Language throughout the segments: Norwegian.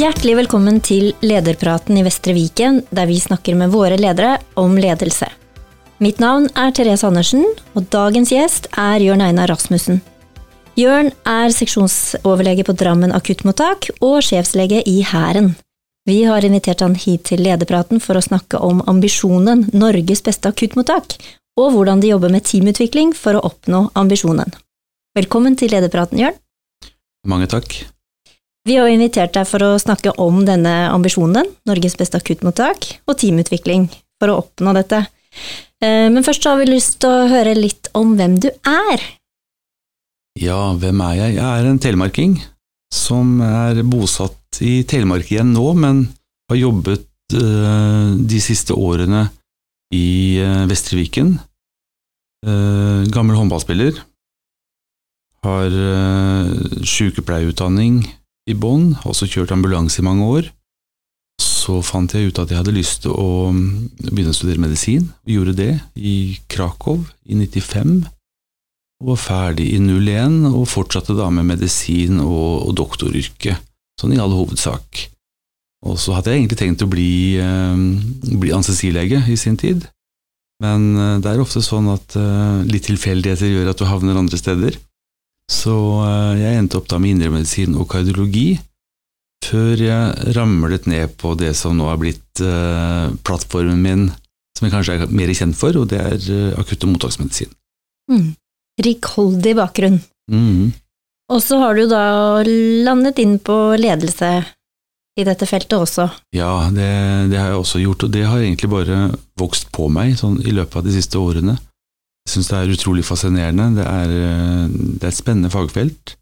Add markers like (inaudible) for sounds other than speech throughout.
Hjertelig velkommen til Lederpraten i Vestre Viken, der vi snakker med våre ledere om ledelse. Mitt navn er Therese Andersen, og dagens gjest er Jørn Einar Rasmussen. Jørn er seksjonsoverlege på Drammen akuttmottak og sjefslege i Hæren. Vi har invitert han hit til lederpraten for å snakke om ambisjonen Norges beste akuttmottak, og hvordan de jobber med teamutvikling for å oppnå ambisjonen. Velkommen til lederpraten, Jørn. Mange takk. Vi har invitert deg for å snakke om denne ambisjonen, Norges beste akuttmottak, og teamutvikling for å oppnå dette. Eh, men først har vi lyst til å høre litt om hvem du er. Ja, hvem er jeg? Jeg er en telemarking som er bosatt i Telemark igjen nå, men har jobbet uh, de siste årene i uh, Vestre Viken. Gammel håndballspiller. Har sykepleierutdanning i bånn, også kjørt ambulanse i mange år. Så fant jeg ut at jeg hadde lyst til å mm, begynne å studere medisin, og gjorde det i Krakow i 95. Og var ferdig i 01, og fortsatte da med medisin og, og doktoryrke, sånn i all hovedsak. Og så hadde jeg egentlig tenkt å bli, eh, bli anestesilege i sin tid, men eh, det er ofte sånn at eh, litt tilfeldigheter gjør at du havner andre steder. Så eh, jeg endte opp da med indremedisin og kardiologi, før jeg ramlet ned på det som nå har blitt uh, plattformen min, som jeg kanskje er mer kjent for, og det er uh, akutt- og mottaksmedisin. Mm. Rikholdig bakgrunn. Mm. Og så har du da landet inn på ledelse i dette feltet også. Ja, det, det, har jeg også gjort, og det har egentlig bare vokst på meg sånn, i løpet av de siste årene. Jeg syns det er utrolig fascinerende. Det er, eh, det er, et spennende fagfelt.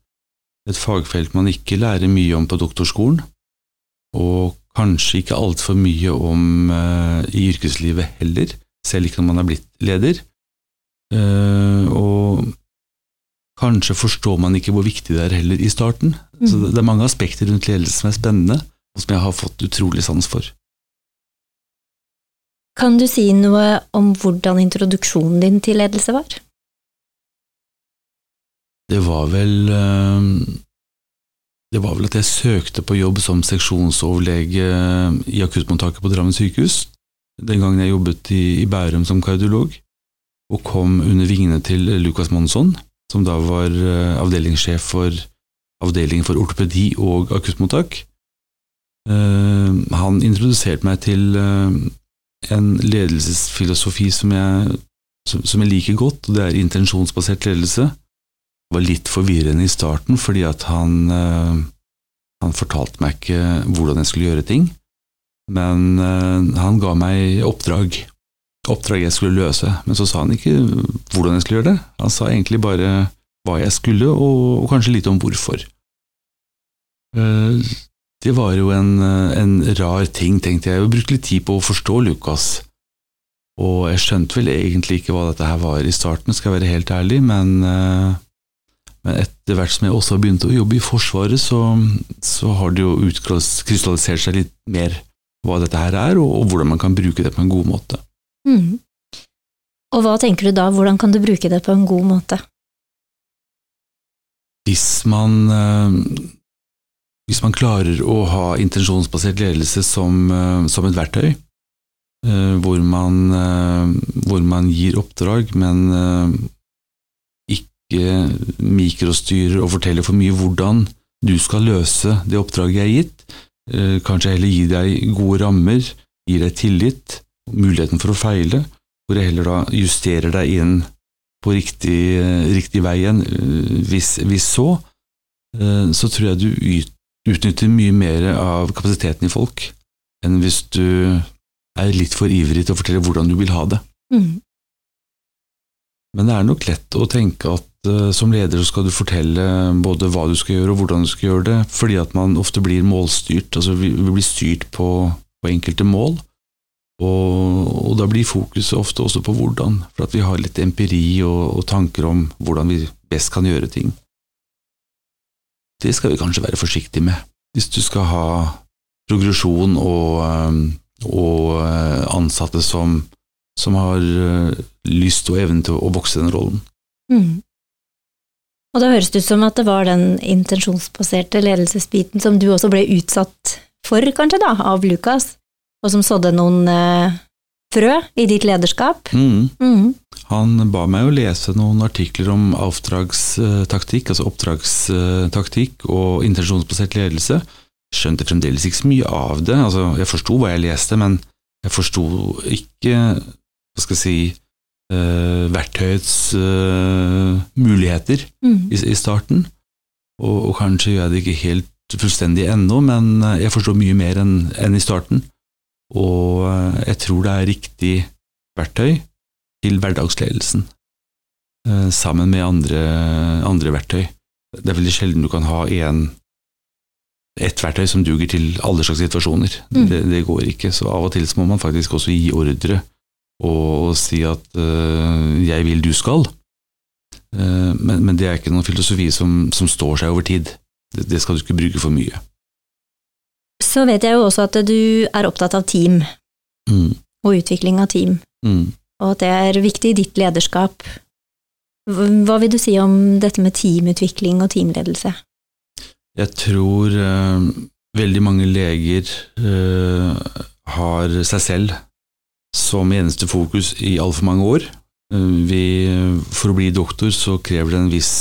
Et fagfelt man ikke lærer mye om på doktorskolen, og kanskje ikke altfor mye om uh, i yrkeslivet heller, selv ikke når man er blitt leder. Uh, og kanskje forstår man ikke hvor viktig det er heller i starten. Mm. Så det, det er mange aspekter rundt ledelse som er spennende, og som jeg har fått utrolig sans for. Kan du si noe om hvordan introduksjonen din til ledelse var? Det var vel eh, Det var vel at jeg søkte på jobb som seksjonsoverlege i akuttmottaket på Drammen sykehus, den gangen jeg jobbet i, Bærum som kardiolog, og kom under vingene til Lukas Monsson, som da var eh, avdelingssjef for avdelingen for ortopedi og akuttmottak. Han introduserte meg til en ledelsesfilosofi som jeg, som, jeg, liker godt, og det er intensjonsbasert ledelse. Det var litt forvirrende i starten, fordi at han, øh, han fortalte meg ikke hvordan jeg skulle gjøre ting, men øh, han ga meg oppdrag, oppdrag jeg skulle løse, men så sa han ikke hvordan jeg skulle gjøre det, han sa egentlig bare hva jeg skulle, og, og kanskje litt om hvorfor. Det var jo en, en, rar ting, tenkte jeg. Jeg brukte litt tid på å forstå Lukas. Og jeg skjønte vel egentlig ikke hva dette her var i starten, skal jeg være helt ærlig, men, eh, men etter hvert som jeg også har begynt å jobbe i Forsvaret, så, så har det jo utkrystallisert seg litt mer hva dette her er, og, og, hvordan man kan bruke det på en god måte. Mm. Og hva tenker du da, hvordan kan du bruke det på en god måte? Hvis man eh, hvis man klarer å ha intensjonsbasert ledelse som, eh, som et verktøy, eh, hvor man, eh, hvor man, gir oppdrag, men ikke mikrostyrer og forteller for mye hvordan du skal løse det oppdraget jeg har gitt, kanskje heller gi deg gode rammer, gi deg tillit, muligheten for å feile, hvor jeg heller da justerer deg inn på riktig, riktig vei igjen, hvis, hvis så, så tror jeg du yter utnytter mye mer av kapasiteten i folk enn hvis du er litt for ivrig til å fortelle hvordan du vil ha det. Mm. Men det er nok lett å tenke at uh, som leder skal du fortelle både hva du skal gjøre og hvordan du skal gjøre det, fordi at man ofte blir målstyrt, altså vi, vi blir styrt på, på enkelte mål. Og, og, da blir fokuset ofte også på hvordan, for at vi har litt empiri og, og tanker om hvordan vi best kan gjøre ting. Det skal vi kanskje være forsiktige med, hvis du skal ha progresjon og, eh, og eh, ansatte som, som, har eh, lyst og evne til å vokse den rollen. Mm. Og da høres det ut som at det var den intensjonsbaserte ledelsesbiten som du også ble utsatt for, kanskje, da, av Lukas, og som sådde noen eh, frø i ditt lederskap. Mm. Mm. Han ba meg å lese noen artikler om oppdragstaktikk, altså oppdragstaktikk og intensjonsbasert ledelse. Skjønte fremdeles ikke så mye av det. Altså, jeg forsto hva jeg leste, men jeg forsto ikke hva skal jeg si, eh, verktøyets eh, muligheter Mm. i, i starten. Og, og kanskje gjør jeg det ikke helt fullstendig ennå, men eh, jeg forstår mye mer enn enn i starten. Og jeg tror det er riktig verktøy til hverdagsledelsen, eh, sammen med andre, andre verktøy. Det er veldig sjelden du kan ha én ett verktøy som duger til alle slags situasjoner. Mm. Det, det går ikke, så av og til så må man faktisk også gi ordre og, og si at uh, 'jeg vil, du skal'. Uh, men, men det er ikke noen filosofi som, som står seg over tid. Det, det skal du ikke bruke for mye. Så vet jeg jo også at du er opptatt av team, Mm. og utvikling av team, Mm. Og at det er viktig i ditt lederskap. Hva vil du si om dette med teamutvikling og teamledelse? Jeg tror uh, veldig mange leger uh, har seg selv som eneste fokus i altfor mange år. Uh, vi, for å bli doktor så krever det en viss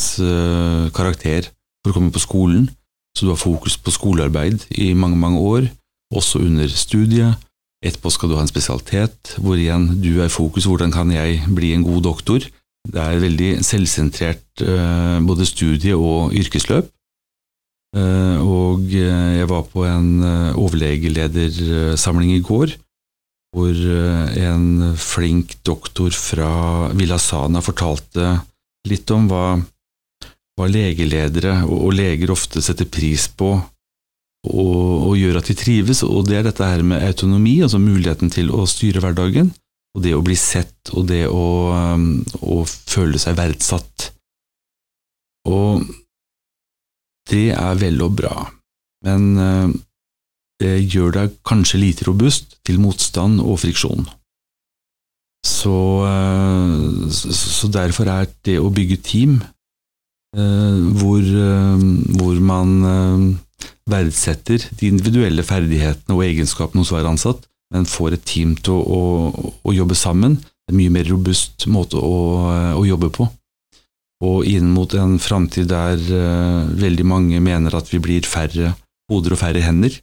karakter for å komme på skolen, så du har fokus på skolearbeid i mange, mange år, også under studiet. Etterpå skal du ha en spesialitet, hvor igjen du er i fokus, hvordan kan jeg bli en god doktor? Det er veldig selvsentrert eh, både studie og yrkesløp. Eh, og eh, jeg var på en overlegeledersamling i går, hvor en flink doktor fra Villasana fortalte litt om hva, hva legeledere og, og leger ofte setter pris på og, og gjør at de trives, og det er dette her med autonomi, altså muligheten til å styre hverdagen, og det å bli sett, og det å, um, å føle seg verdsatt. Og det er vel og bra, men eh, det gjør deg kanskje lite robust til motstand og friksjon. Så, eh, så, derfor er det å bygge team eh, hvor, hvor man verdsetter de individuelle ferdighetene og egenskapene hos hver ansatt, men får et team til å, å, å jobbe sammen, det er en mye mer robust måte å, å jobbe på. Og inn mot en framtid der uh, veldig mange mener at vi blir færre hoder og færre hender,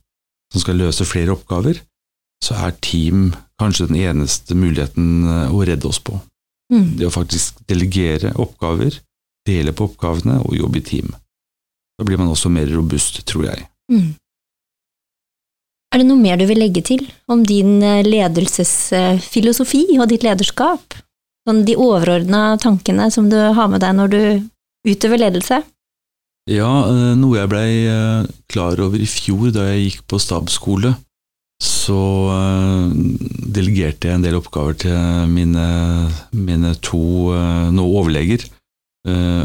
som skal løse flere oppgaver, så er team kanskje den eneste muligheten eh, å redde oss på. Mm. Det å faktisk delegere oppgaver, dele på oppgavene og jobbe i team. Da blir man også mer robust, tror jeg. Mm. Er det noe mer du vil legge til om din eh, ledelsesfilosofi og ditt lederskap? Sånn de overordna tankene som du har med deg når du utøver ledelse? Ja, eh, noe jeg blei eh, klar over i fjor da jeg gikk på stabsskole, så delegerte jeg en del oppgaver til mine, mine to nå overleger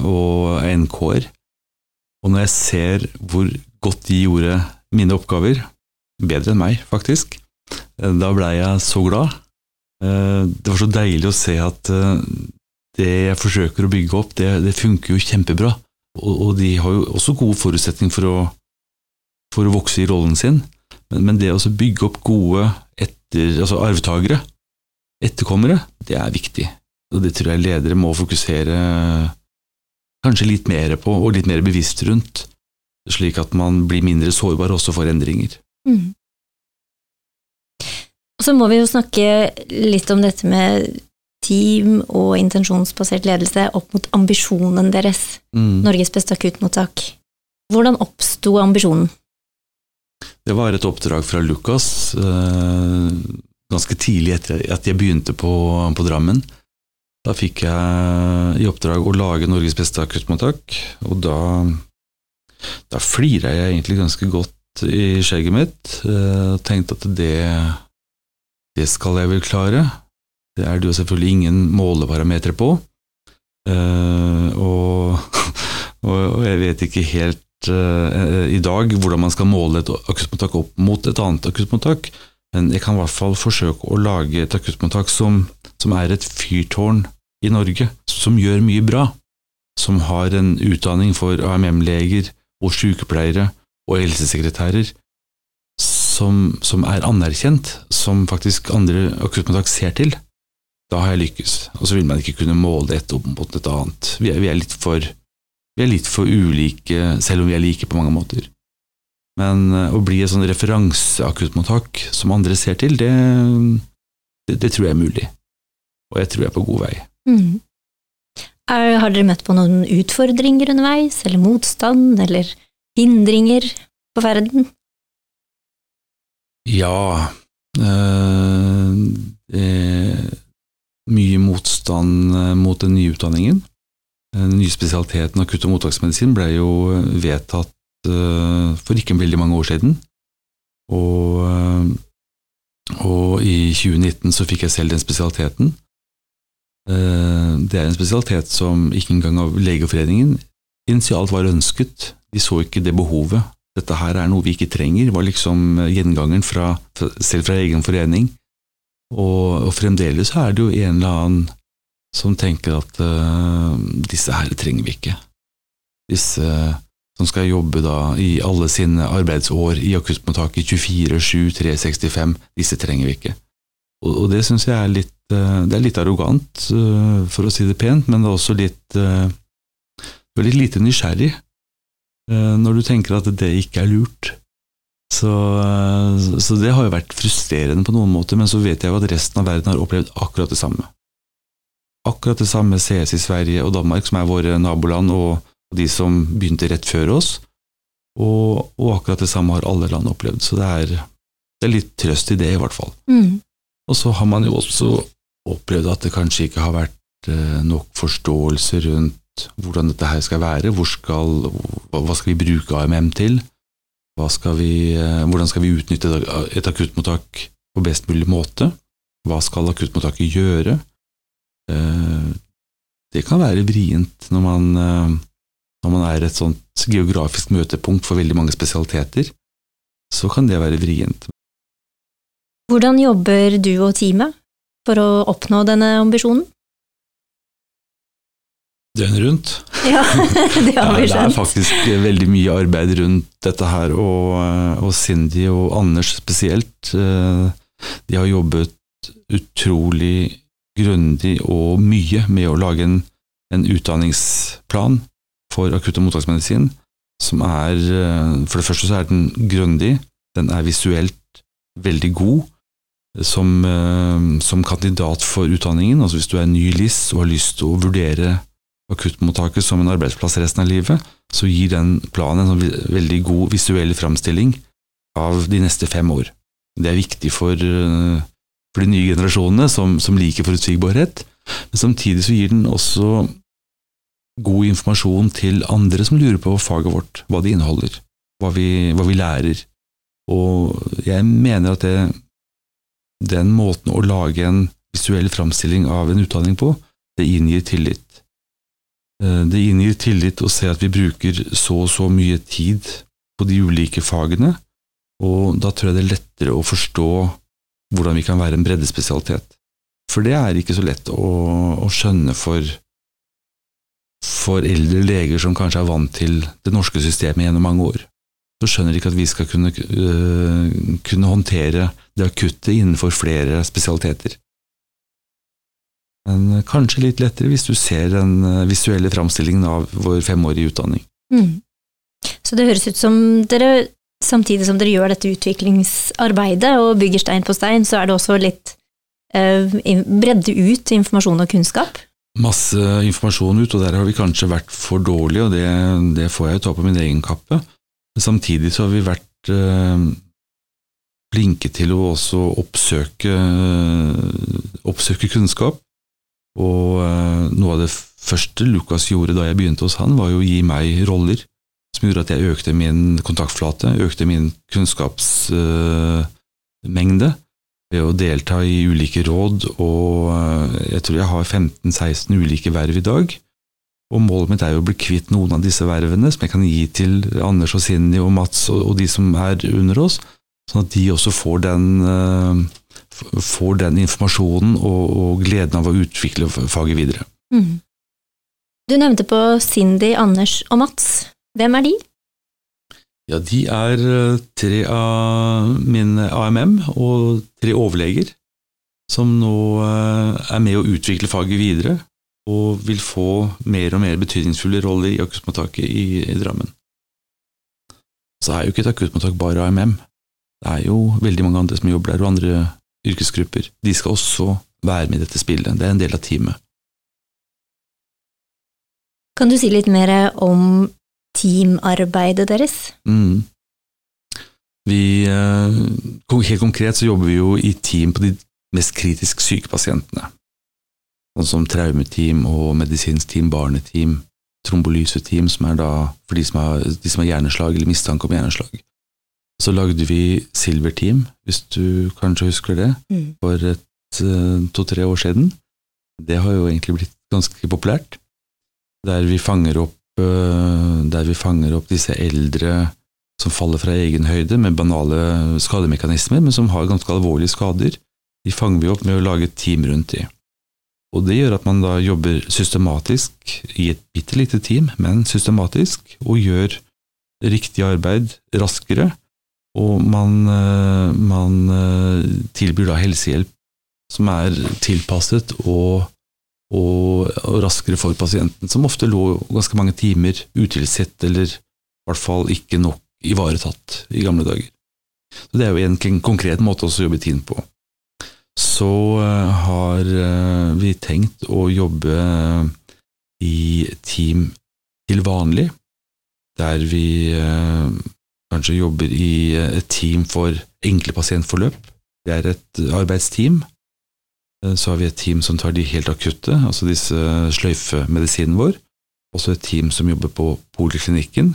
og NK-er. Og når jeg ser hvor godt de gjorde mine oppgaver, bedre enn meg faktisk, eh, da blei jeg så glad. Eh, Det var så deilig å se at eh, det jeg forsøker å bygge opp, det, det funker jo kjempebra. Og, og de har jo også gode forutsetninger for å, for å vokse i rollen sin. Men, men det å bygge opp gode etter, altså arvtakere, etterkommere, det er viktig. Og det tror jeg ledere må fokusere kanskje litt mer på, og litt mer bevisst rundt, slik at man blir mindre sårbar også for endringer. Mm. Og så må vi jo snakke litt om dette med team og intensjonsbasert ledelse opp mot ambisjonen deres, Mm. Norges beste akuttmottak. Hvordan oppsto ambisjonen? Det var et oppdrag fra Lukas eh, ganske tidlig etter at jeg begynte på, på Drammen. Da fikk jeg i oppdrag å lage Norges beste akuttmottak, og da, da flira jeg egentlig ganske godt i skjegget mitt. eh, Og tenkte at det, det skal jeg vel klare. Det er det jo selvfølgelig ingen måleparametere på. Eh, (laughs) og, og, jeg vet ikke helt eh, i dag hvordan man skal måle et akuttmottak opp mot et annet akuttmottak, men jeg kan i hvert fall forsøke å lage et akuttmottak som, som er et fyrtårn i Norge, som gjør mye bra, som har en utdanning for AMM-leger og sykepleiere og helsesekretærer som, som er anerkjent, som faktisk andre akuttmottak ser til, da har jeg lykkes. Og så vil man ikke kunne måle ett opp mot et annet. Vi er, vi er, litt for, vi er litt for ulike, selv om vi er like på mange måter. Men eh, å bli et sånn referanseakuttmottak som andre ser til, det, det, det, tror jeg er mulig. Og jeg tror jeg er på god vei. Mm. Er, har dere møtt på noen utfordringer underveis, eller motstand, eller hindringer på ferden? Ja øh, Mye motstand eh, mot den nye utdanningen. Den nye spesialiteten akutt- og mottaksmedisin ble jo vedtatt øh, for ikke veldig mange år siden. Og, og, i 2019 så fikk jeg selv den spesialiteten. Det er en spesialitet som ikke engang av Legeforeningen initialt var ønsket. De så ikke det behovet dette her er noe vi ikke trenger, var liksom eh, gjengangeren fra, selv fra egen forening. Og, og, fremdeles er det jo en eller annen som tenker at uh, disse her trenger vi ikke. Disse som skal jobbe da i alle sine arbeidsår i akuttmottaket 24, 7, 365, disse trenger vi ikke. Og, det syns jeg er litt, uh, det er litt arrogant, for å si det pent, men det er også litt, du er litt lite nysgjerrig. Eh, når du tenker at det ikke er lurt. Så, eh, så, det har jo vært frustrerende på noen måter, men så vet jeg jo at resten av verden har opplevd akkurat det samme. Akkurat det samme sees i Sverige og Danmark, som er våre naboland, og, de som begynte rett før oss. Og, og, akkurat det samme har alle land opplevd, så det er, det er litt trøst i det, i hvert fall. Mm. Og så har man jo også opplevd at det kanskje ikke har vært eh, nok forståelse rundt hvordan dette her skal være. Skal, hva skal vi bruke AMM til? Skal vi, eh, hvordan skal vi utnytte et akuttmottak på best mulig måte? Hva skal akuttmottaket gjøre? Eh, det kan være vrient når man, når man er et sånt geografisk møtepunkt for veldig mange spesialiteter. Så kan det være vrient. Hvordan jobber du og teamet for å oppnå denne ambisjonen? Døgnet rundt. (laughs) Ja, det har vi skjønt. det er faktisk veldig mye arbeid rundt dette her, og, og Cindy og Anders spesielt. Eh, de har jobbet utrolig grundig og mye med å lage en, en utdanningsplan for akutt- og mottaksmedisin, som er eh, For det første så er den grundig, den er visuelt veldig god. Som, eh, som kandidat for utdanningen, altså hvis du er ny LIS og har lyst til å vurdere akuttmottaket som en arbeidsplass resten av livet, så gir den planen en sånn veldig god visuell framstilling av de neste fem år. Det er viktig for, eh, for de nye generasjonene som, som liker forutsigbarhet, men samtidig så gir den også god informasjon til andre som lurer på faget vårt, hva det inneholder, hva vi, hva vi lærer. Og jeg mener at det, den måten å lage en visuell framstilling av en utdanning på, det inngir tillit. Eh, det inngir tillit å se at vi bruker så og så mye tid på de ulike fagene, og da tror jeg det er lettere å forstå hvordan vi kan være en breddespesialitet. For det er ikke så lett å, å skjønne for, for eldre leger som kanskje er vant til det norske systemet gjennom mange år. Så skjønner de ikke at vi skal kunne, uh, kunne håndtere det akutte innenfor flere spesialiteter. Men kanskje litt lettere hvis du ser den eh, visuelle framstillingen av vår femårige utdanning. Mm. Så det høres ut som dere, samtidig som dere gjør dette utviklingsarbeidet og bygger stein på stein, så er det også litt uh, bredde ut informasjon og kunnskap? Masse informasjon ut, og der har vi kanskje vært for dårlige, og det, det får jeg jo ta på min egen kappe. Samtidig så har vi vært uh, flinke til å også oppsøke, oppsøke kunnskap. Og uh, noe av det første Lukas gjorde da jeg begynte hos han, var jo å gi meg roller som gjorde at jeg økte min kontaktflate, økte min kunnskapsmengde uh, ved å delta i ulike råd, og jeg tror jeg har 15-16 ulike verv i dag. Og målet mitt er jo å bli kvitt noen av disse vervene, som jeg kan gi til Anders og Sinni og Mats og, og de som er under oss, sånn at de også får den får den informasjonen og, og, gleden av å utvikle faget videre. Mm. Du nevnte på Cindy, Anders og Mats. Hvem er de? Ja, de er eh, tre av mine AMM og tre overleger som nå eh, er med å utvikle faget videre, og vil få mer og mer betydningsfulle roller i akuttmottaket i, i Drammen. Så er jo ikke et akuttmottak bare AMM. Det er jo veldig mange andre som jobber der, og andre yrkesgrupper. De skal også være med i dette spillet. Det er en del av teamet. Kan du si litt mer om teamarbeidet deres? Mm. Vi, eh, helt konkret så jobber vi jo i team på de mest kritisk syke pasientene. Sånn som traumeteam og medisinsk team, barneteam, trombolyseteam, som er da for de som har, de som har hjerneslag eller mistanke om hjerneslag. Så lagde vi Silver Team, hvis du kanskje husker det, mm. for eh, to-tre år siden. Det har jo egentlig blitt ganske populært. Der vi fanger opp, eh, der vi fanger opp disse eldre som faller fra egen høyde med banale skademekanismer, men som har ganske alvorlige skader. De fanger vi opp med å lage et team rundt de. Og det gjør at man da jobber systematisk i et bitte lite team, men systematisk, og gjør riktig arbeid raskere. Og man, eh, man eh, tilbyr da helsehjelp som er tilpasset og, og, og, raskere for pasienten, som ofte lå ganske mange timer utilsett, eller i hvert fall ikke nok ivaretatt i gamle dager. Så Det er jo egentlig en konkret måte å jobbe i team på så eh, har eh, vi tenkt å jobbe i team til vanlig, der vi eh, kanskje jobber i et team for enkle pasientforløp. Det er et arbeidsteam. Så har vi et team som tar de helt akutte, altså disse sløyfemedisinen vår. Også et team som jobber på poliklinikken,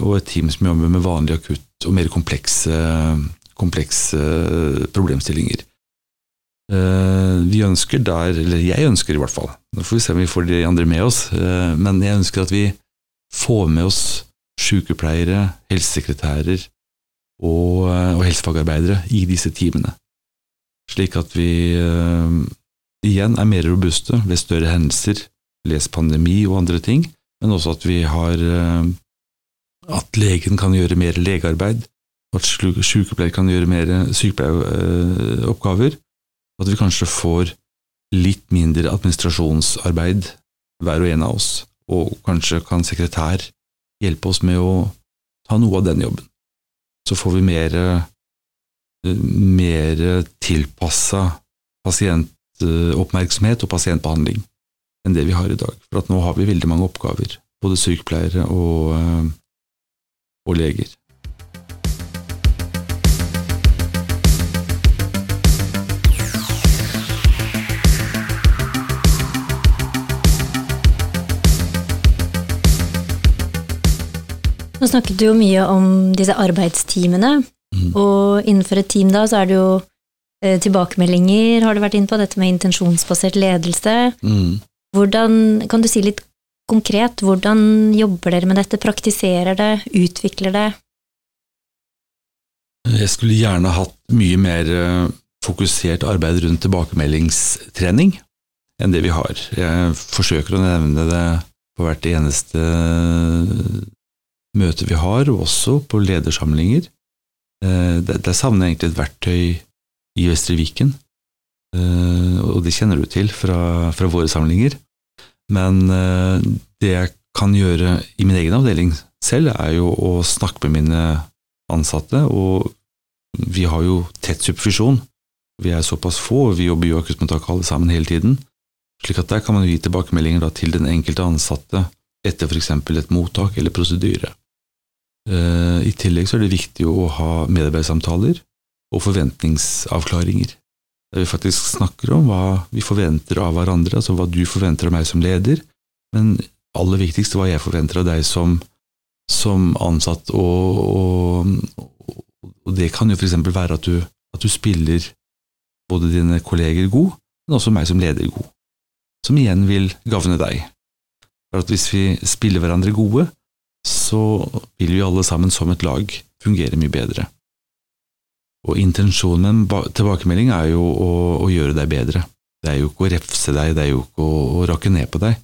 og et team som jobber med vanlig akutt og mer komplekse komplekse eh, problemstillinger. Eh, vi ønsker der, eller jeg ønsker i hvert fall, nå får vi se om vi får de andre med oss, eh, men jeg ønsker at vi får med oss sykepleiere, helsesekretærer og, og helsefagarbeidere i disse timene, slik at vi igjen er mer robuste ved større hendelser, les pandemi og andre ting, men også at vi har at legen kan gjøre mer legearbeid, at sykepleiere kan gjøre mer sykepleieroppgaver, at vi kanskje får litt mindre administrasjonsarbeid hver og en av oss, og kanskje kan sekretær hjelpe oss med å ta noe av den jobben. Så får vi mer, mer tilpassa pasientoppmerksomhet og pasientbehandling enn det vi har i dag. For nå har vi veldig mange oppgaver, både sykepleiere og, og leger. Nå snakket du jo mye om disse arbeidsteamene, mm. og innenfor et team da så er det jo eh, tilbakemeldinger, har du vært inne på, dette med intensjonsbasert ledelse. Mm. Hvordan, kan du si litt konkret, hvordan jobber dere med dette, praktiserer det, utvikler det? Jeg skulle gjerne hatt mye mer eh, fokusert arbeid rundt tilbakemeldingstrening enn det vi har. Jeg forsøker å nevne det på hvert eneste møter vi har, og også på ledersamlinger. Eh, der savner jeg egentlig et verktøy i Vestre Viken, eh, og det kjenner du til fra, fra våre samlinger. Men eh, det jeg kan gjøre i min egen avdeling selv, er jo å snakke med mine ansatte, og vi har jo tett supervisjon. Vi er såpass få, vi jobber jo akuttmottaket alle sammen hele tiden, slik at der kan man gi tilbakemeldinger til den enkelte ansatte etter f.eks. et mottak eller prosedyre. Eh, I tillegg så er det viktig å ha medarbeidersamtaler og forventningsavklaringer. Der vi faktisk snakker om hva vi forventer av hverandre, altså hva du forventer av meg som leder, men aller viktigst hva jeg forventer av deg som, som ansatt, og, og, og, det kan jo eksempel være at du, at du spiller både dine kolleger god, men også meg som leder god, som igjen vil gagne deg. For at hvis vi spiller hverandre gode, så vil vi alle sammen som et lag fungere mye bedre. Og intensjonen med en tilbakemelding er jo å, å, gjøre deg bedre. Det er jo ikke å refse deg, det er jo ikke å, å rakke ned på deg.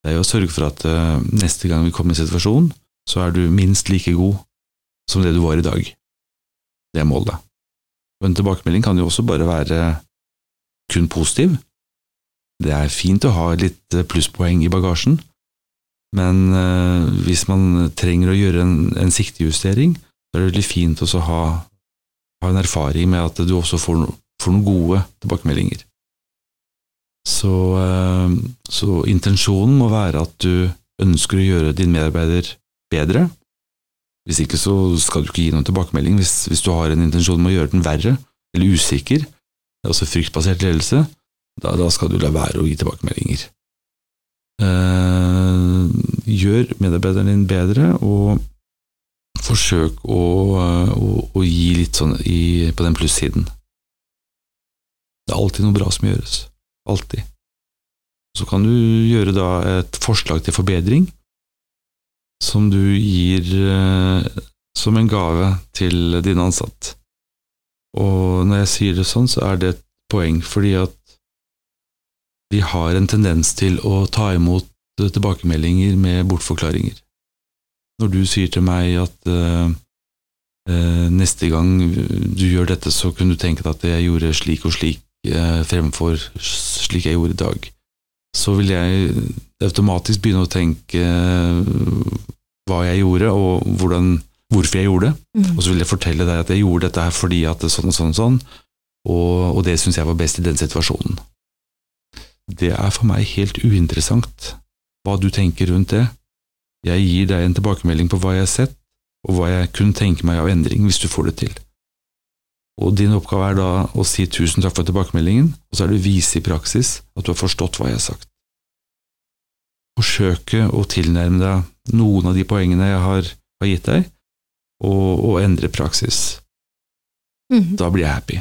Det er jo å sørge for at uh, neste gang vi kommer i en situasjon, så er du minst like god som det du var i dag. Det er målet. Og en tilbakemelding kan jo også bare være kun positiv. Det er fint å ha litt plusspoeng i bagasjen, men uh, hvis man trenger å gjøre en, en siktejustering, så er det veldig fint å ha, ha, en erfaring med at du også får, får noen gode tilbakemeldinger. Så, uh, så intensjonen må være at du ønsker å gjøre din medarbeider bedre. Hvis ikke så skal du ikke gi noen tilbakemelding. Hvis, hvis du har en intensjon med å gjøre den verre, eller usikker, Det er også fryktbasert ledelse, da, da skal du la være å gi tilbakemeldinger. Uh, gjør medarbeideren din bedre, og forsøk å, å, å gi litt sånn i, på den plussiden. Det er alltid noe bra som gjøres. Alltid. Så kan du gjøre da et forslag til forbedring som du gir eh, som en gave til din ansatt. Og når jeg sier det sånn, så er det et poeng, fordi at vi har en tendens til å ta imot tilbakemeldinger med bortforklaringer. Når du sier til meg at uh, uh, neste gang du gjør dette, så kunne du tenke deg at jeg gjorde slik og slik uh, fremfor slik jeg gjorde i dag, så vil jeg automatisk begynne å tenke hva jeg gjorde, og hvordan, hvorfor jeg gjorde det. Mm. Og så vil jeg fortelle deg at jeg gjorde dette her fordi at det sånn og sånn og sånn, og, og det syns jeg var best i den situasjonen. Det er for meg helt uinteressant hva du tenker rundt det. Jeg gir deg en tilbakemelding på hva jeg har sett, og hva jeg kunne tenke meg av endring hvis du får det til. Og din oppgave er da å si tusen takk for tilbakemeldingen, og så er det å vise i praksis at du har forstått hva jeg har sagt. Forsøke å tilnærme deg noen av de poengene jeg har, har gitt deg, og, og, endre praksis. Mm. Da blir jeg happy.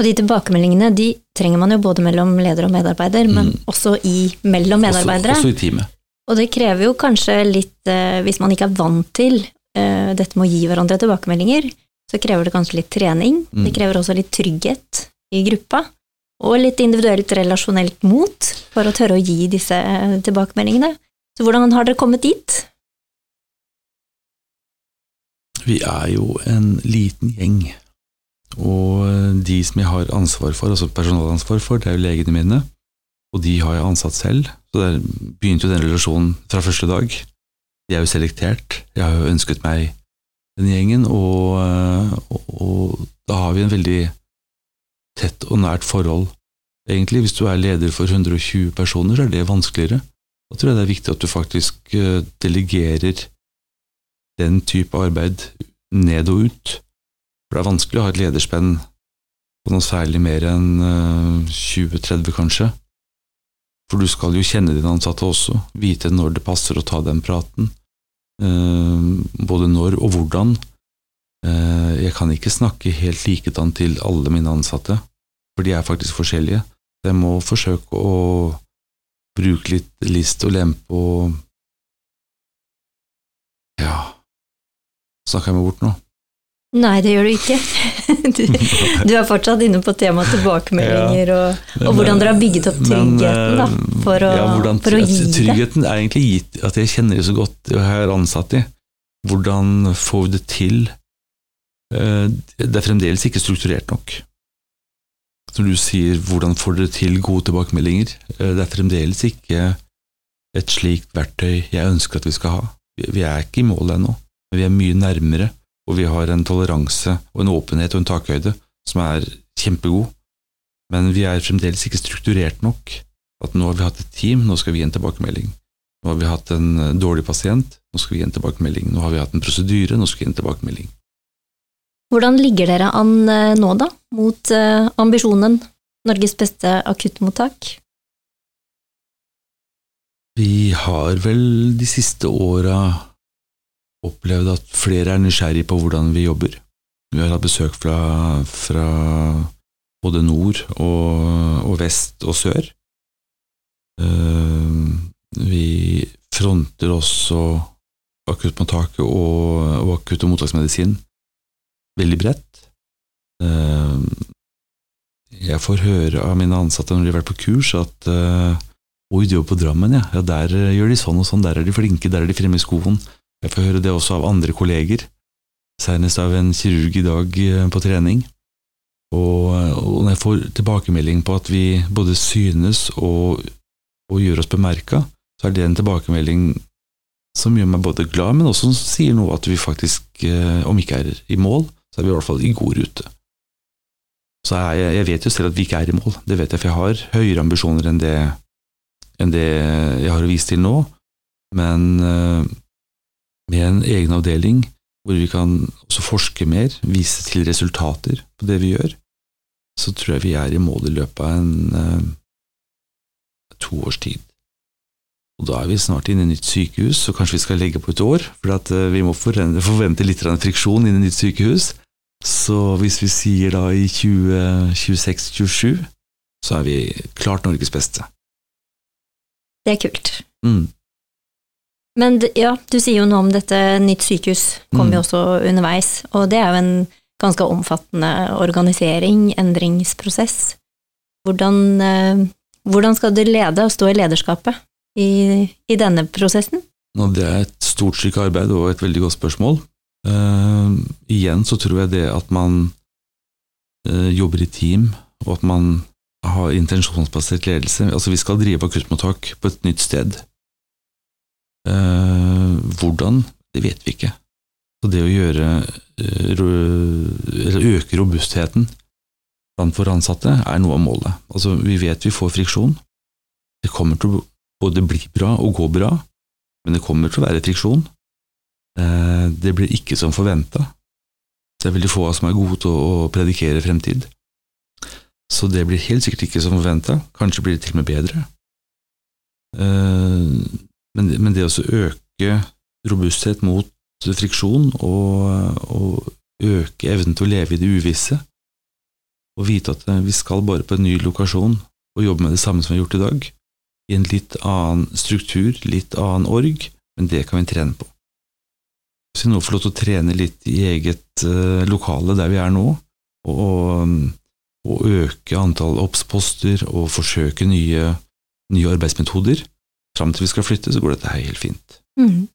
Og de tilbakemeldingene de trenger man jo både mellom leder og medarbeider, mm. men også i, mellom medarbeidere. Også, også, i teamet. Og det krever jo kanskje litt, eh, hvis man ikke er vant til eh, dette med å gi hverandre tilbakemeldinger, så krever det kanskje litt trening. Mm. Det krever også litt trygghet i gruppa. Og litt individuelt relasjonelt mot for å tørre å gi disse eh, tilbakemeldingene. Så hvordan har dere kommet dit? Vi er jo en liten gjeng, og eh, de som jeg har ansvar for, altså personalansvar for, det er jo legene mine, og de har jeg ansatt selv, så der begynte jo den relasjonen fra første dag. De er jo selektert, jeg har jo ønsket meg den gjengen, og, eh, og, og da har vi en veldig tett og nært forhold. Egentlig, hvis du er leder for 120 personer, så er det vanskeligere. Da tror jeg det er viktig at du faktisk eh, delegerer den type arbeid ned og ut. For det er vanskelig å ha et lederspenn på noe særlig mer enn 20-30, eh, kanskje. For du skal jo kjenne dine ansatte også, vite når det passer å ta den praten. Eh, både når og hvordan. Jeg kan ikke snakke helt likedan til alle mine ansatte for de er faktisk forskjellige. Jeg må forsøke å bruke litt list og lempe og Ja Snakker jeg meg bort nå? Nei, det gjør du ikke. (laughs) Du, du er fortsatt inne på temaet tilbakemeldinger og, og, hvordan dere har bygget opp tryggheten da, eh, for å, ja, hvordan, for å gi det. Tryggheten er egentlig gitt at jeg kjenner det så godt, og jeg er ansatt i. Hvordan får vi det til? Eh, det er fremdeles ikke strukturert nok når du sier 'hvordan får dere til gode tilbakemeldinger', eh, det er fremdeles ikke et slikt verktøy jeg ønsker at vi skal ha. Vi er ikke i mål ennå, men vi er mye nærmere, og vi har en toleranse og en åpenhet og en takhøyde som er kjempegod. Men vi er fremdeles ikke strukturert nok. At nå har vi hatt et team, nå skal vi gi en tilbakemelding. Nå har vi hatt en eh, dårlig pasient, nå skal vi gi en tilbakemelding. Nå har vi hatt en prosedyre, nå skal vi gi en tilbakemelding. Hvordan ligger dere an eh, nå, da, mot eh, ambisjonen Norges beste akuttmottak? Vi har vel de siste åra opplevd at flere er nysgjerrig på hvordan vi jobber. Vi har hatt besøk fra, fra både nord og, og, vest og sør. Uh, vi fronter også akuttmottaket og, og akutt- og mottaksmedisin veldig bredt. Eh, jeg får høre av mine ansatte når de har vært på kurs, at eh, Oi, du jobber på Drammen, ja. ja. Der eh, gjør de sånn og sånn, der er de flinke, der er de fremme i skoen. Jeg får høre det også av andre kolleger, senest av en kirurg i dag eh, på trening. Og, og når jeg får tilbakemelding på at vi både synes og, og gjør oss bemerka, så er det en tilbakemelding som gjør meg både glad, men også som sier noe at vi faktisk, eh, om ikke er i mål, så er vi i hvert fall i god rute. Så jeg, jeg vet jo selv at vi ikke er i mål, det vet jeg, for jeg har høyere ambisjoner enn det, enn det jeg har å vise til nå, men eh, med en egen avdeling hvor vi kan også forske mer, vise til resultater på det vi gjør, så tror jeg vi er i mål i løpet av en uh, to års tid. Og da er vi snart inne i nytt sykehus, så kanskje vi skal legge på et år, for at, uh, vi må forvente litt friksjon inn i nytt sykehus. Så hvis vi sier da i 2026-2027, så er vi klart Norges beste. Det er kult. Mm. Men ja, du sier jo noe om dette nytt sykehus kommer jo Mm. også underveis, og det er jo en ganske omfattende organisering, endringsprosess. Hvordan, eh, hvordan skal du lede og stå i lederskapet i, i denne prosessen? Nå, det er et stort stykke arbeid og et veldig godt spørsmål. Uh, igjen så tror jeg det at man uh, jobber i team, og at man har intensjonsbasert ledelse Altså, vi skal drive akuttmottak på et nytt sted. Eh, hvordan, det vet vi ikke. Så det å gjøre eh, eller øke robustheten blant våre ansatte er noe av målet. Altså, vi vet vi får friksjon. Det kommer til å både bli bra og gå bra, men det kommer til å være friksjon. Eh, Det blir ikke som forventa. Det er veldig få av oss som er gode til å predikere fremtid. Så det blir helt sikkert ikke som forventa, kanskje blir det til og med bedre. Men men det å øke robusthet mot friksjon og, og øke evnen til å leve i det uvisse, og vite at vi skal bare på en ny lokasjon og jobbe med det samme som vi har gjort i dag, i en litt annen struktur, litt annen org, men det kan vi trene på. Hvis vi nå får lov til å trene litt i eget eh, lokale der vi er nå, og, og øke antall obs-poster og forsøke nye, nye arbeidsmetoder, fram til vi skal flytte, så går dette her helt fint. Mm.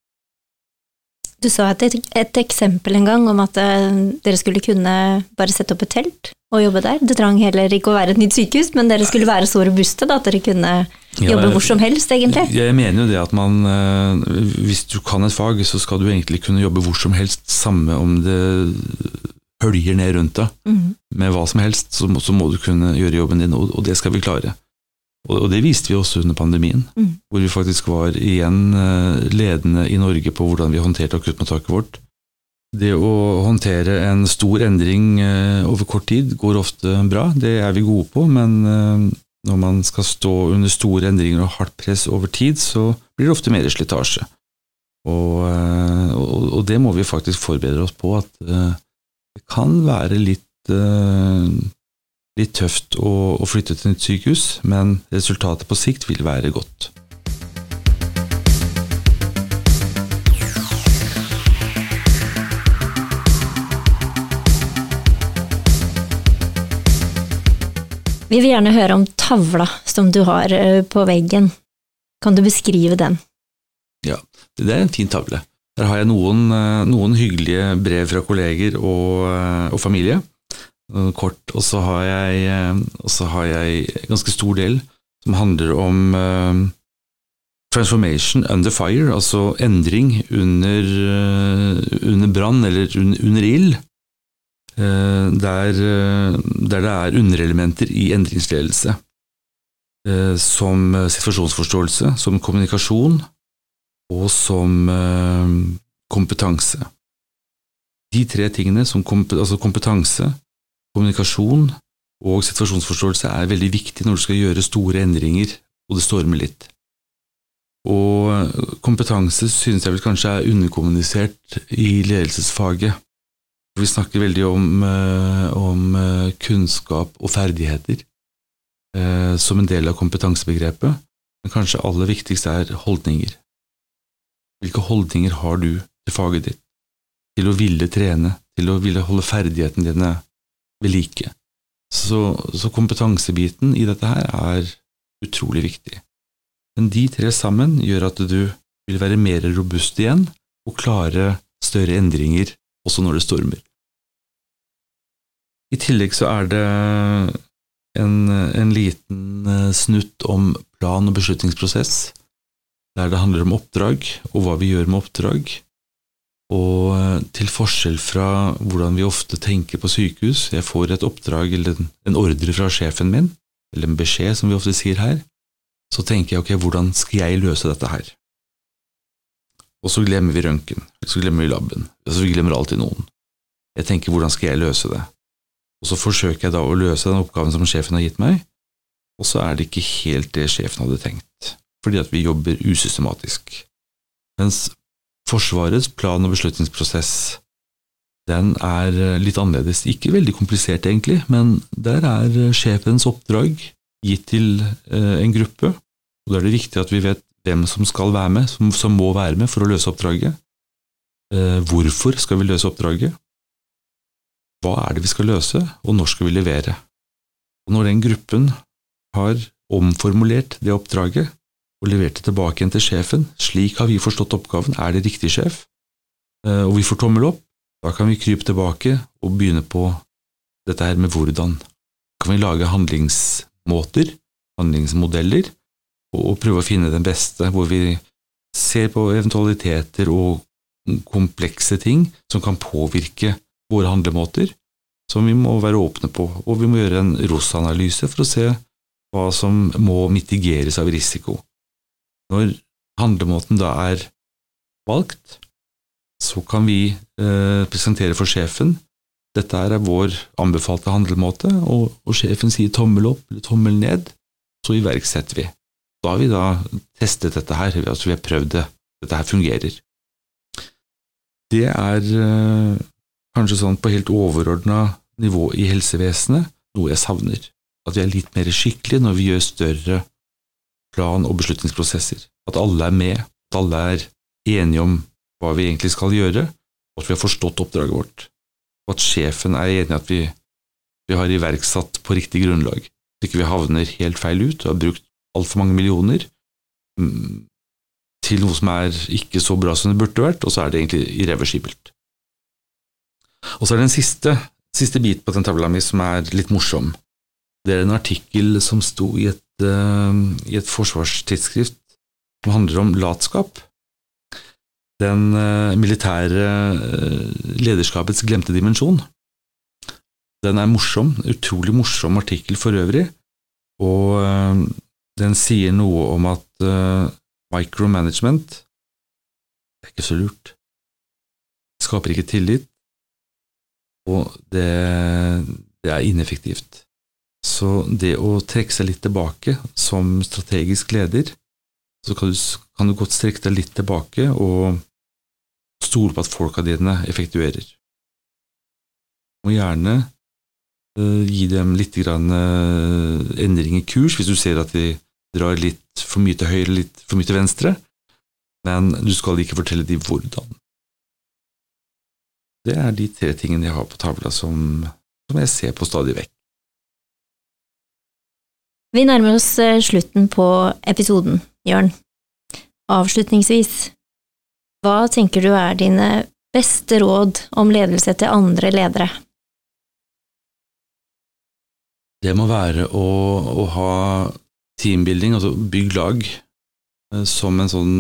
Du sa et, et eksempel en gang om at eh, dere skulle kunne bare sette opp et telt og jobbe der. Det trang heller ikke å være et nytt sykehus, men dere skulle være så robuste da, at dere kunne jobbe hvor som helst, egentlig. Jeg mener jo det at man, eh, hvis du kan et fag, så skal du egentlig kunne jobbe hvor som helst, samme om det høljer ned rundt deg Mm. med hva som helst, så må, så må du kunne gjøre jobben din, og, og det skal vi klare. Og, det viste vi også under pandemien, Mm. hvor vi faktisk var igjen eh, ledende i Norge på hvordan vi håndterte akuttmottaket vårt. Det å håndtere en stor endring eh, over kort tid går ofte bra, det er vi gode på, men eh, når man skal stå under store endringer og hardt press over tid, så blir det ofte mer slitasje. Og, og, og det må vi faktisk forberede oss på, at det kan være litt, litt tøft å, å flytte til nytt sykehus, men resultatet på sikt vil være godt. Vi vil gjerne høre om tavla som du har eh, på veggen. Kan du beskrive den? Ja, Det er en fin tavle. Der har jeg noen, eh, noen hyggelige brev fra kolleger og, eh, og familie. Kort. Og så har jeg, eh, har jeg en ganske stor del som handler om uh, transformation under fire, altså endring under, uh, under brann eller un, under ild. Uh, Der, der det er underelementer i endringsledelse. Som situasjonsforståelse, som kommunikasjon, og som kompetanse. De tre tingene, som komp altså kompetanse, kommunikasjon og situasjonsforståelse, er veldig viktig når du skal gjøre store endringer og det stormer litt. Og kompetanse synes jeg vel kanskje er underkommunisert i ledelsesfaget. Vi snakker veldig om, eh, om eh, kunnskap og ferdigheter eh, som en del av kompetansebegrepet, men kanskje aller viktigst er holdninger. Hvilke holdninger har du til faget ditt? Til å ville trene, til å ville holde ferdighetene dine ved like. Så, så kompetansebiten i dette her er utrolig viktig. Men de tre sammen gjør at du vil være mer robust igjen og klare større endringer også når det stormer. I tillegg så er det en, en liten eh, snutt om plan- og beslutningsprosess, der det handler om oppdrag og hva vi gjør med oppdrag. Og eh, til forskjell fra hvordan vi ofte tenker på sykehus, jeg får et oppdrag eller en ordre fra sjefen min, eller en beskjed som vi ofte sier her, så tenker jeg ok, hvordan skal jeg løse dette her? Og så glemmer vi røntgen, så glemmer vi laben, så glemmer alltid noen. Jeg tenker hvordan skal jeg løse det? Og så forsøker jeg da å løse den oppgaven som sjefen har gitt meg, og så er det ikke helt det sjefen hadde tenkt, fordi at vi jobber usystematisk. Mens Forsvarets plan- og beslutningsprosess den er litt annerledes. Ikke veldig komplisert, egentlig, men der er sjefens oppdrag gitt til eh, en gruppe, og da er det viktig at vi vet hvem som skal være med, som, som må være med for å løse oppdraget. Eh, hvorfor skal vi løse oppdraget? Hva er det vi skal løse, og når skal vi levere? Og når den gruppen har omformulert det oppdraget og levert det tilbake igjen til sjefen, slik har vi forstått oppgaven, er det riktig, sjef? Eh, og vi får tommel opp, da kan vi krype tilbake og begynne på dette her med hvordan. Kan vi lage handlingsmåter, handlingsmodeller, og prøve å finne den beste, hvor vi ser på eventualiteter og komplekse ting som kan påvirke våre handlemåter, som vi må være åpne på, og vi må gjøre en ROS-analyse for å se hva som må mitigeres av risiko. Når handlemåten da er valgt, så kan vi eh, presentere for sjefen dette er vår anbefalte handlemåte, og, og sjefen sier tommel opp eller tommel ned, så iverksetter vi. Da har vi da testet dette her, altså vi har prøvd det, dette her fungerer. Det er eh, kanskje sånn på helt overordna nivå i helsevesenet noe jeg savner. At vi er litt mer skikkelige når vi gjør større plan- og beslutningsprosesser. At alle er med, at alle er enige om hva vi egentlig skal gjøre, og at vi har forstått oppdraget vårt. Og at sjefen er enig i at vi, vi har iverksatt på riktig grunnlag, så ikke vi havner helt feil ut og har brukt altfor mange millioner mm, til noe som er ikke så bra som det burde vært, og så er det egentlig irreversibelt. Og så er det en siste, siste bit på den tavla mi som er litt morsom. Det er en artikkel som sto i et, i et forsvarstidsskrift som handler om latskap. Den uh, militære uh, lederskapets glemte dimensjon. Den er morsom, utrolig morsom artikkel for øvrig, og den sier noe om at micromanagement er ikke så lurt. Det skaper ikke tillit, og det, det er ineffektivt. Så det å trekke seg litt tilbake som strategisk leder, så kan du, kan du godt strekke deg litt tilbake og stole på at folka dine effektuerer. Og gjerne uh, gi dem litt grann, uh, endring i kurs hvis du ser at de drar litt for mye til høyre, litt for mye til venstre, men du skal ikke fortelle dem hvordan. Det er de tre tingene jeg har på tavla som, som jeg ser på stadig vekk. Vi nærmer oss eh, slutten på episoden, Jørn. Avslutningsvis, hva tenker du er dine beste råd om ledelse til andre ledere? Det må være å, å ha teambuilding, altså bygg lag, eh, som en sånn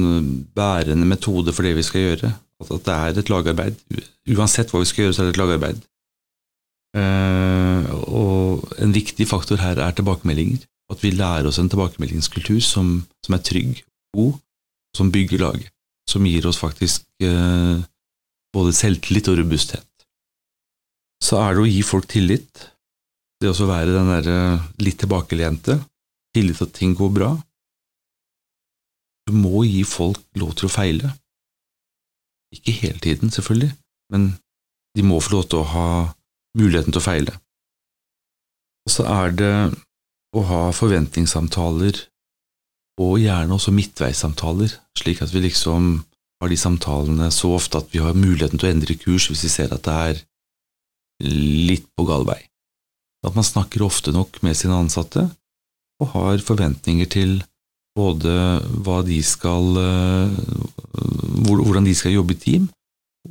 bærende metode for det vi skal gjøre. At det er et lagarbeid. Uansett hva vi skal gjøre, så er det et lagarbeid. Uh, og en viktig faktor her er tilbakemeldinger. At vi lærer oss en tilbakemeldingskultur som, som er trygg god, som bygger lag. Som gir oss faktisk eh, både selvtillit og robusthet. Så er det å gi folk tillit. Det å være den derre uh, litt tilbakelente. Tillit til at ting går bra. Du må gi folk lov til å feile. Ikke hele tiden, selvfølgelig, men de må få lov til å ha muligheten til å feile. Og så er det å ha forventningssamtaler, og gjerne også midtveissamtaler, slik at vi liksom har de samtalene så ofte at vi har muligheten til å endre kurs hvis vi ser at det er litt på gal vei. At man snakker ofte nok med sine ansatte, og har forventninger til både hva de skal hvordan de skal jobbe i team,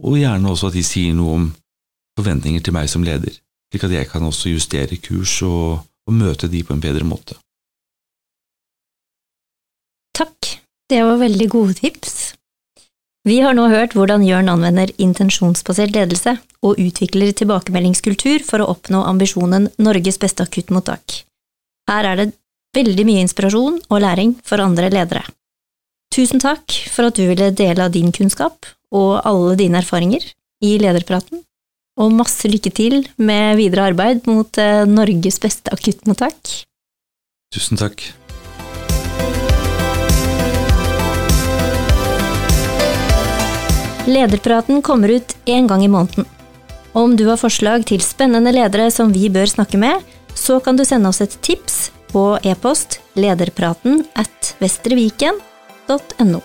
og gjerne også at de sier noe om forventninger til meg som leder, slik at jeg kan også justere kurs og, og møte de på en bedre måte. Takk, det var veldig gode tips. Vi har nå hørt hvordan Jørn anvender intensjonsbasert ledelse og utvikler tilbakemeldingskultur for å oppnå ambisjonen Norges beste akuttmottak. Her er det veldig mye inspirasjon og læring for andre ledere. Tusen takk for at du ville dele av din kunnskap og alle dine erfaringer i lederpraten, og masse lykke til med videre arbeid mot eh, Norges beste akuttmottak. Tusen takk. Lederpraten kommer ut én gang i måneden. Om du har forslag til spennende ledere som vi bør snakke med, så kan du sende oss et tips på e-post lederpraten at vestreviken.no.